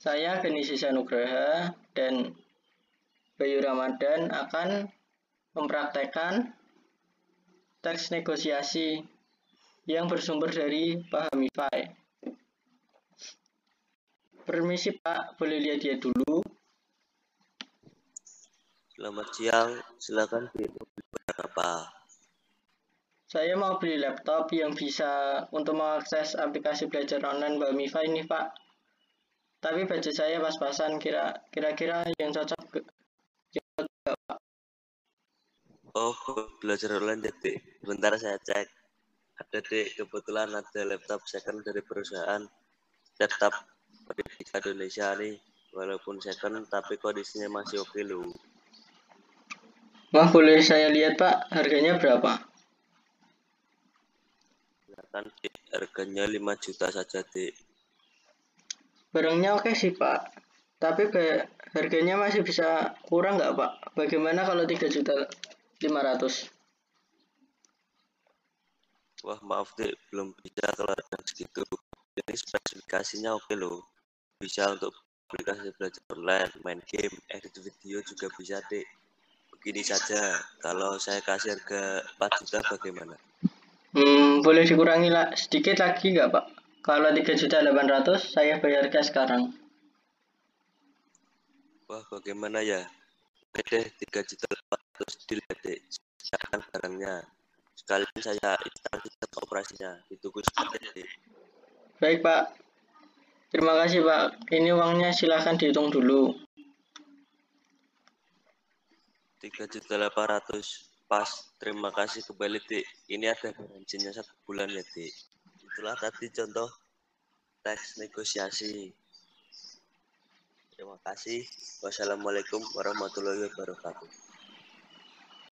Saya Geni Sisa Nugraha dan Bayu Ramadan akan mempraktekkan teks negosiasi yang bersumber dari Pahamify. Permisi Pak, boleh lihat dia dulu. Selamat siang, silakan pilih berapa? Saya mau beli laptop yang bisa untuk mengakses aplikasi belajar online Pahamify ini Pak. Tapi budget saya pas-pasan, kira-kira yang cocok Oh, belajar online jadi. Bentar saya cek. Ada deh, kebetulan ada laptop second dari perusahaan laptop Pendidikan Indonesia nih. Walaupun second, tapi kondisinya masih oke loh. Wah, boleh saya lihat Pak, harganya berapa? Silakan, harganya 5 juta saja, Dek. Barangnya oke sih Pak, tapi harganya masih bisa kurang nggak Pak? Bagaimana kalau 3 juta 500 Wah maaf deh belum bisa kalau segitu. Ini spesifikasinya oke loh. Bisa untuk aplikasi belajar online main game edit video juga bisa deh begini saja. Kalau saya kasih harga 4 juta bagaimana hmm, boleh dikurangi lah sedikit lagi nggak pak? Kalau 3 juta 800 saya bayar cash sekarang. Wah bagaimana ya? Oke 3 juta 800 dilihat siapkan barangnya. Sekalian saya install sistem operasinya ditunggu sebentar baik pak. Terima kasih pak. Ini uangnya silahkan dihitung dulu. 3 juta 800 pas terima kasih kembali dik. Ini ada garansinya satu bulan ya dik. Itulah tadi contoh teks negosiasi. Terima kasih. Wassalamualaikum warahmatullahi wabarakatuh